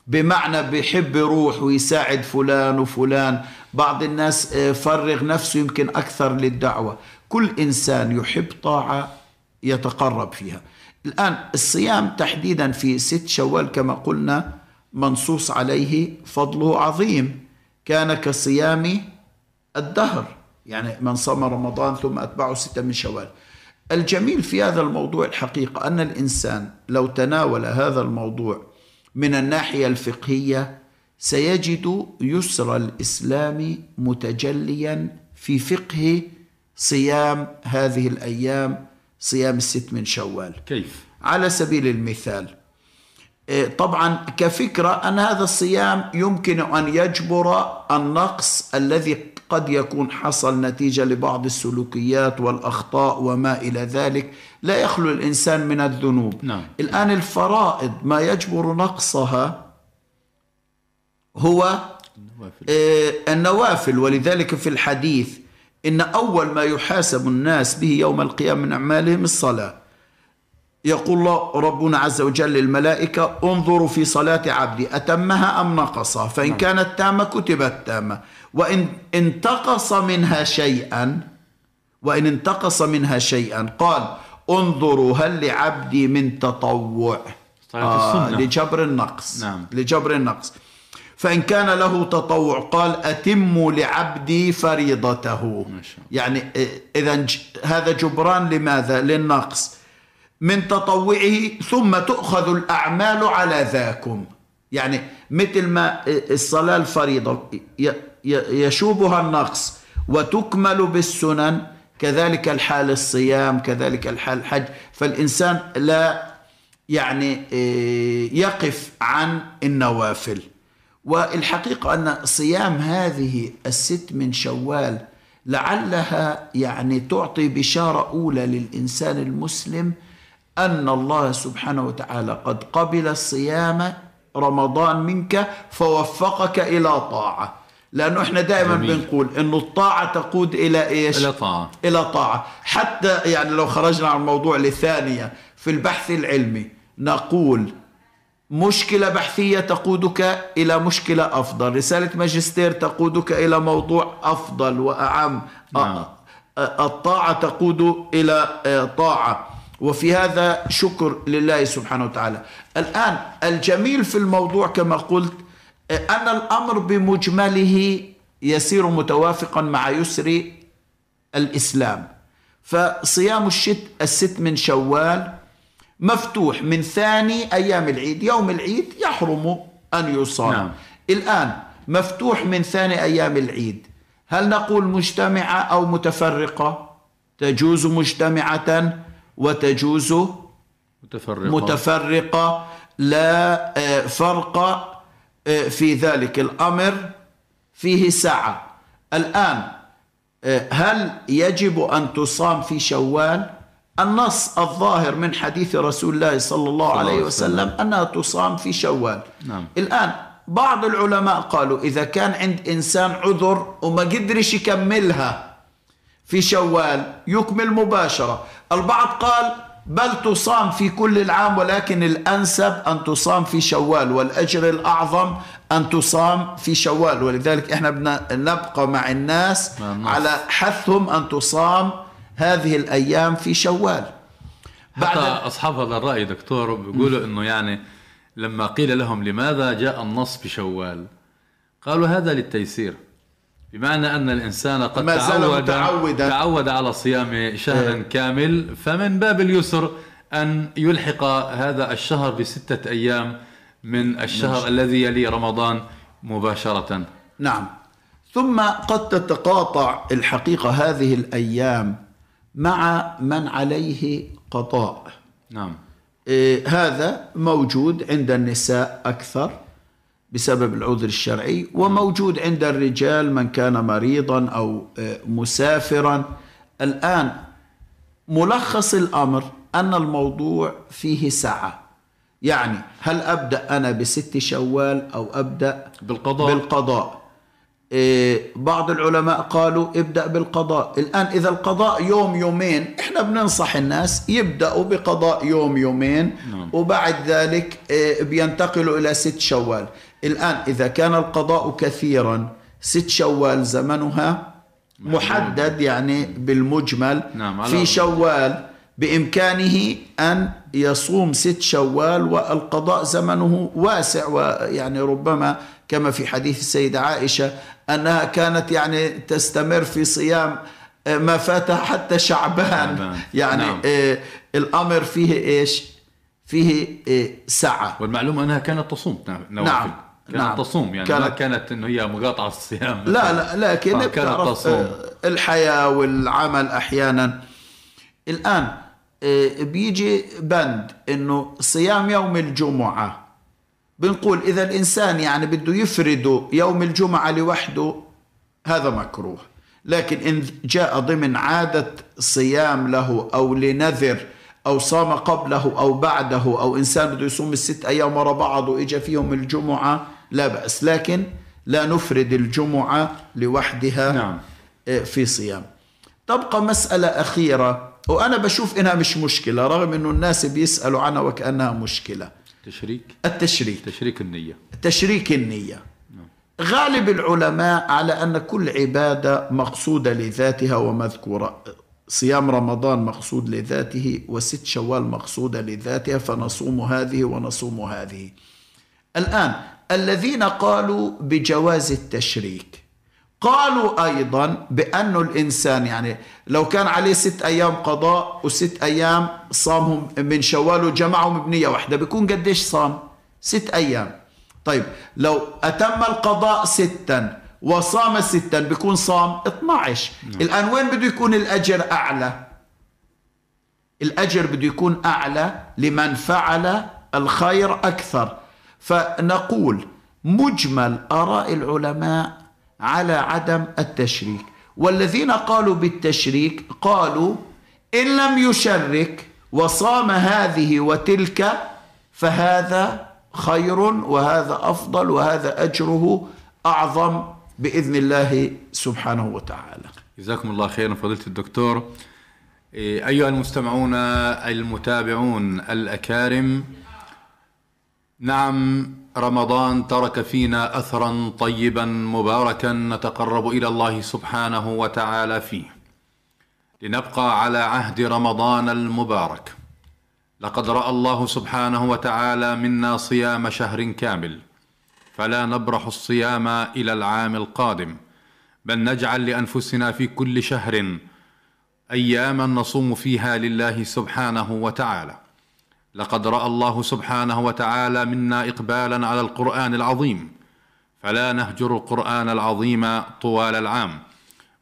بمعنى بيحب يروح ويساعد فلان وفلان. بعض الناس آه، فرغ نفسه يمكن أكثر للدعوة. كل إنسان يحب طاعة يتقرب فيها. الآن الصيام تحديدا في ست شوال كما قلنا منصوص عليه فضله عظيم. كان كصيام الدهر يعني من صام رمضان ثم أتبعه ستة من شوال. الجميل في هذا الموضوع الحقيقة أن الإنسان لو تناول هذا الموضوع من الناحية الفقهية سيجد يسر الإسلام متجليا في فقه صيام هذه الأيام صيام الست من شوال. كيف؟ على سبيل المثال إيه، طبعا كفكرة أن هذا الصيام يمكن أن يجبر النقص الذي قد يكون حصل نتيجة لبعض السلوكيات والأخطاء وما إلى ذلك لا يخلو الإنسان من الذنوب. نعم. الآن الفرائض ما يجبر نقصها هو آه، النوافل. ولذلك في الحديث إن أول ما يحاسب الناس به يوم القيامة من أعمالهم الصلاة. يقول الله ربنا عز وجل للملائكة انظروا في صلاة عبدي أتمها أم نقصها؟ فإن كانت تامة كتبت تامة. وإن انتقص منها شيئا وإن انتقص منها شيئا قال انظروا هل لعبدي من تطوع؟ السنة. لجبر النقص. نعم. لجبر النقص. فإن كان له تطوع قال أتموا لعبدي فريضته. يعني إذا هذا جبران لماذا؟ للنقص. من تطوعه ثم تؤخذ الأعمال على ذاكم. يعني مثل ما الصلاة الفريضة يشوبها النقص وتكمل بالسنن كذلك الحال الصيام كذلك الحال الحج. فالإنسان لا يعني يقف عن النوافل. والحقيقة أن صيام هذه الست من شوال لعلها يعني تعطي بشارة أولى للإنسان المسلم أن الله سبحانه وتعالى قد قبل الصيام رمضان منك فوفقك إلى طاعة لأنه إحنا دائما جميل. بنقول أن الطاعة تقود إلى إيش؟ إلى طاعة إلى طاعة حتى يعني لو خرجنا عن الموضوع لثانية في البحث العلمي نقول مشكلة بحثية تقودك إلى مشكلة أفضل. رسالة ماجستير تقودك إلى موضوع أفضل وأعم. نعم. الطاعة تقود إلى آه، طاعة. وفي هذا شكر لله سبحانه وتعالى. الآن الجميل في الموضوع كما قلت آه، أن الأمر بمجمله يسير متوافقا مع يسر الإسلام. فصيام الشت الست من شوال مفتوح من ثاني أيام العيد. يوم العيد يحرم أن يصام. نعم. الآن مفتوح من ثاني أيام العيد. هل نقول مجتمعة أو متفرقة؟ تجوز مجتمعة وتجوز متفرقة. متفرقة. لا آه، فرق آه، في ذلك الأمر فيه سعة الآن آه، هل يجب أن تصام في شوال؟ النص الظاهر من حديث رسول الله صلى الله عليه وسلم أنها تصام في شوال نعم. الآن بعض العلماء قالوا إذا كان عند إنسان عذر وما قدرش يكملها في شوال يكمل مباشرة البعض قال بل تصام في كل العام ولكن الأنسب أن تصام في شوال والأجر الأعظم أن تصام في شوال ولذلك إحنا بدنا نبقى مع الناس مع الناس. على حثهم أن تصام هذه الأيام في شوال. بعد أصحاب هذا الرأي دكتور بيقولوا أنه يعني لما قيل لهم لماذا جاء النص بشوال قالوا هذا للتيسير. بمعنى أن الإنسان قد ما تعود متعودا. تعود على صيام شهر كامل فمن باب اليسر أن يلحق هذا الشهر بستة أيام من الشهر الذي يلي رمضان مباشرة. نعم. ثم قد تتقاطع الحقيقة هذه الأيام مع من عليه قضاء. نعم. إيه، هذا موجود عند النساء أكثر بسبب العذر الشرعي وموجود عند الرجال من كان مريضا أو إيه، مسافرا. الآن ملخص الأمر أن الموضوع فيه سعة يعني هل أبدأ أنا بست شوال أو أبدأ بالقضاء؟ بالقضاء؟ بعض العلماء قالوا ابدأ بالقضاء. الآن إذا القضاء يوم يومين إحنا بننصح الناس يبدأوا بقضاء يوم يومين نعم. وبعد ذلك إيه، بينتقلوا إلى ست شوال. الآن إذا كان القضاء كثيرا ست شوال زمنها محدد يعني بالمجمل. نعم، في شوال بإمكانه أن يصوم ست شوال والقضاء زمنه واسع ويعني ربما كما في حديث السيدة عائشة أنها كانت يعني تستمر في صيام آه، ما فاتها حتى شعبان شعبان. يعني نعم. آه، الأمر فيه إيش فيه آه، سعة والمعلومة أنها كانت تصوم نوافل نعم. كانت نعم. تصوم يعني كانت- ما كانت أنه هي مقاطعة الصيام لا لا لكن كانت تصوم. الحياة والعمل أحيانا الآن آه، بيجي بند إنه صيام يوم الجمعة بنقول إذا الإنسان يعني بده يفرد يوم الجمعة لوحده هذا مكروه. لكن إن جاء ضمن عادة صيام له أو لنذر أو صام قبله أو بعده أو إنسان بده يصوم الست أيام ورا بعض وإجا فيهم الجمعة لا بأس. لكن لا نفرد الجمعة لوحدها نعم. في صيام. تبقى مسألة أخيرة وأنا بشوف إنها مش مشكلة رغم إنه الناس بيسألوا عنها وكأنها مشكلة. تشريك التشريك. تشريك النية. تشريك النية. غالب العلماء على أن كل عبادة مقصودة لذاتها ومذكورة. صيام رمضان مقصود لذاته وست شوال مقصودة لذاتها فنصوم هذه ونصوم هذه. الآن الذين قالوا بجواز التشريك قالوا أيضا بأن الإنسان يعني لو كان عليه ست أيام قضاء وست أيام صامهم من شوال وجمعهم بنية واحدة بيكون قديش صام؟ ست أيام. طيب لو أتم القضاء ستا وصام ستا بيكون صام 12 الآن وين بده يكون الأجر أعلى؟ الأجر بده يكون أعلى لمن فعل الخير أكثر. فنقول مجمل آراء العلماء على عدم التشريك. والذين قالوا بالتشريك قالوا إن لم يشرك وصام هذه وتلك فهذا خير وهذا أفضل وهذا أجره أعظم بإذن الله سبحانه وتعالى. جزاكم الله خيرا فضيلة الدكتور. إيه، أيها المستمعون المتابعون الأكارم نعم رمضان ترك فينا أثرا طيبا مباركا نتقرب إلى الله سبحانه وتعالى فيه. لنبقى على عهد رمضان المبارك. لقد رأى الله سبحانه وتعالى منا صيام شهر كامل. فلا نبرح الصيام إلى العام القادم. بل نجعل لأنفسنا في كل شهر اياما نصوم فيها لله سبحانه وتعالى. لقد رأى الله سبحانه وتعالى منا اقبالا على القرآن العظيم. فلا نهجر القرآن العظيم طوال العام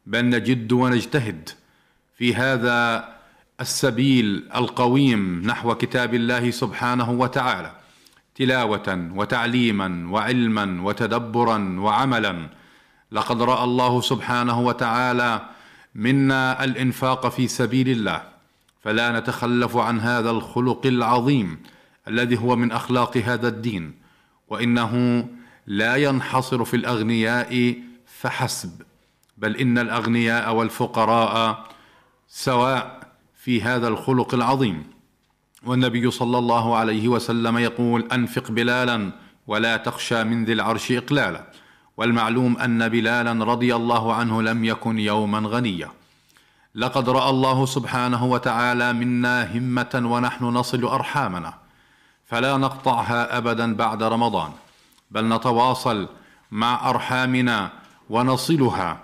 بل نجد ونجتهد. في هذا السبيل القويم نحو كتاب الله سبحانه وتعالى تلاوة وتعليما وعلما وتدبرا وعملا. لقد رأى الله سبحانه وتعالى منا الإنفاق في سبيل الله. فلا نتخلف عن هذا الخلق العظيم الذي هو من أخلاق هذا الدين وإنه لا ينحصر في الأغنياء فحسب بل إن الأغنياء والفقراء سواء في هذا الخلق العظيم. والنبي صلى الله عليه وسلم يقول أنفق بلالا ولا تخشى من ذي العرش اقلالا. والمعلوم أن بلالا رضي الله عنه لم يكن يوما غنيا. لقد رأى الله سبحانه وتعالى منا همة ونحن نصل أرحامنا فلا نقطعها ابدا بعد رمضان بل نتواصل مع أرحامنا ونصلها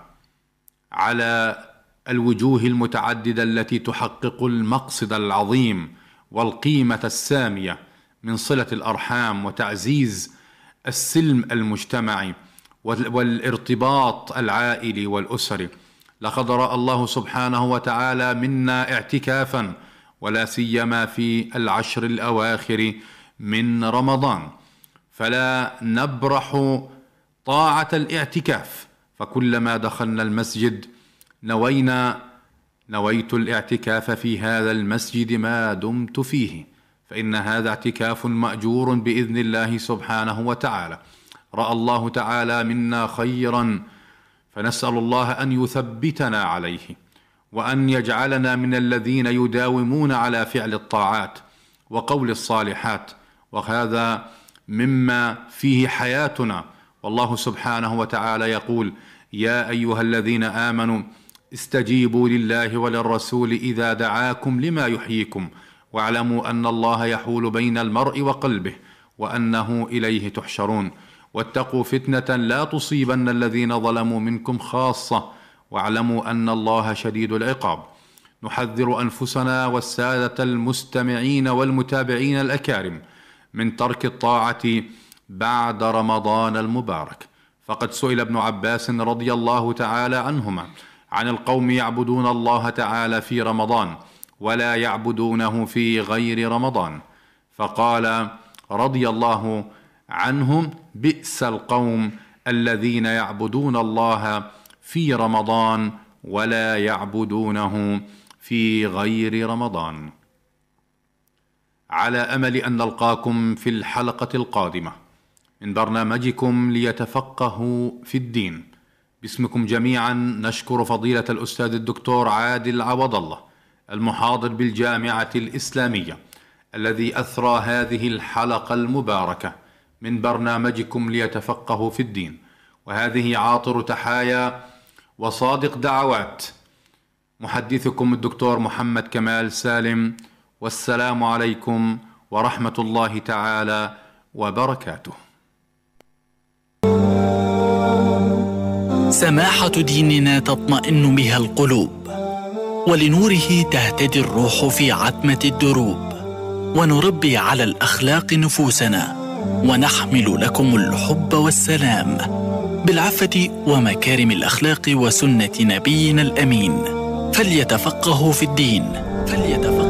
على الوجوه المتعددة التي تحقق المقصد العظيم والقيمة السامية من صلة الأرحام وتعزيز السلم المجتمعي والارتباط العائلي والأسري. لقد رأى الله سبحانه وتعالى منا اعتكافا ولا سيما في العشر الأواخر من رمضان. فلا نبرح طاعة الاعتكاف. فكلما دخلنا المسجد نوينا نويت الاعتكاف في هذا المسجد ما دمت فيه. فإن هذا اعتكاف مأجور بإذن الله سبحانه وتعالى. رأى الله تعالى منا خيرا فنسأل الله أن يثبتنا عليه وأن يجعلنا من الذين يداومون على فعل الطاعات وقول الصالحات وهذا مما فيه حياتنا. والله سبحانه وتعالى يقول يا أيها الذين آمنوا استجيبوا لله وللرسول إذا دعاكم لما يحييكم واعلموا أن الله يحول بين المرء وقلبه وأنه إليه تحشرون. واتقوا فتنة لا تصيبن الذين ظلموا منكم خاصة واعلموا أن الله شديد العقاب. نحذر أنفسنا والسادة المستمعين والمتابعين الأكارم من ترك الطاعة بعد رمضان المبارك. فقد سئل ابن عباس رضي الله تعالى عنهما عن القوم يعبدون الله تعالى في رمضان ولا يعبدونه في غير رمضان. فقال رضي الله عنهم بئس القوم الذين يعبدون الله في رمضان ولا يعبدونه في غير رمضان. على أمل أن نلقاكم في الحلقة القادمة. من برنامجكم ليتفقهوا في الدين. باسمكم جميعا نشكر فضيلة الأستاذ الدكتور عادل عوض الله المحاضر بالجامعة الإسلامية الذي أثرى هذه الحلقة المباركة. من برنامجكم ليتفقهوا في الدين. وهذه عاطر تحايا وصادق دعوات. محدثكم الدكتور محمد كمال سالم. والسلام عليكم ورحمة الله تعالى وبركاته. سماحة ديننا تطمئن بها القلوب ولنوره تهتدي الروح في عتمة الدروب ونربي على الأخلاق نفوسنا. ونحمل لكم الحب والسلام بالعفه ومكارم الأخلاق وسنة نبينا الأمين. فليتفقهوا في الدين. فليتفقهوا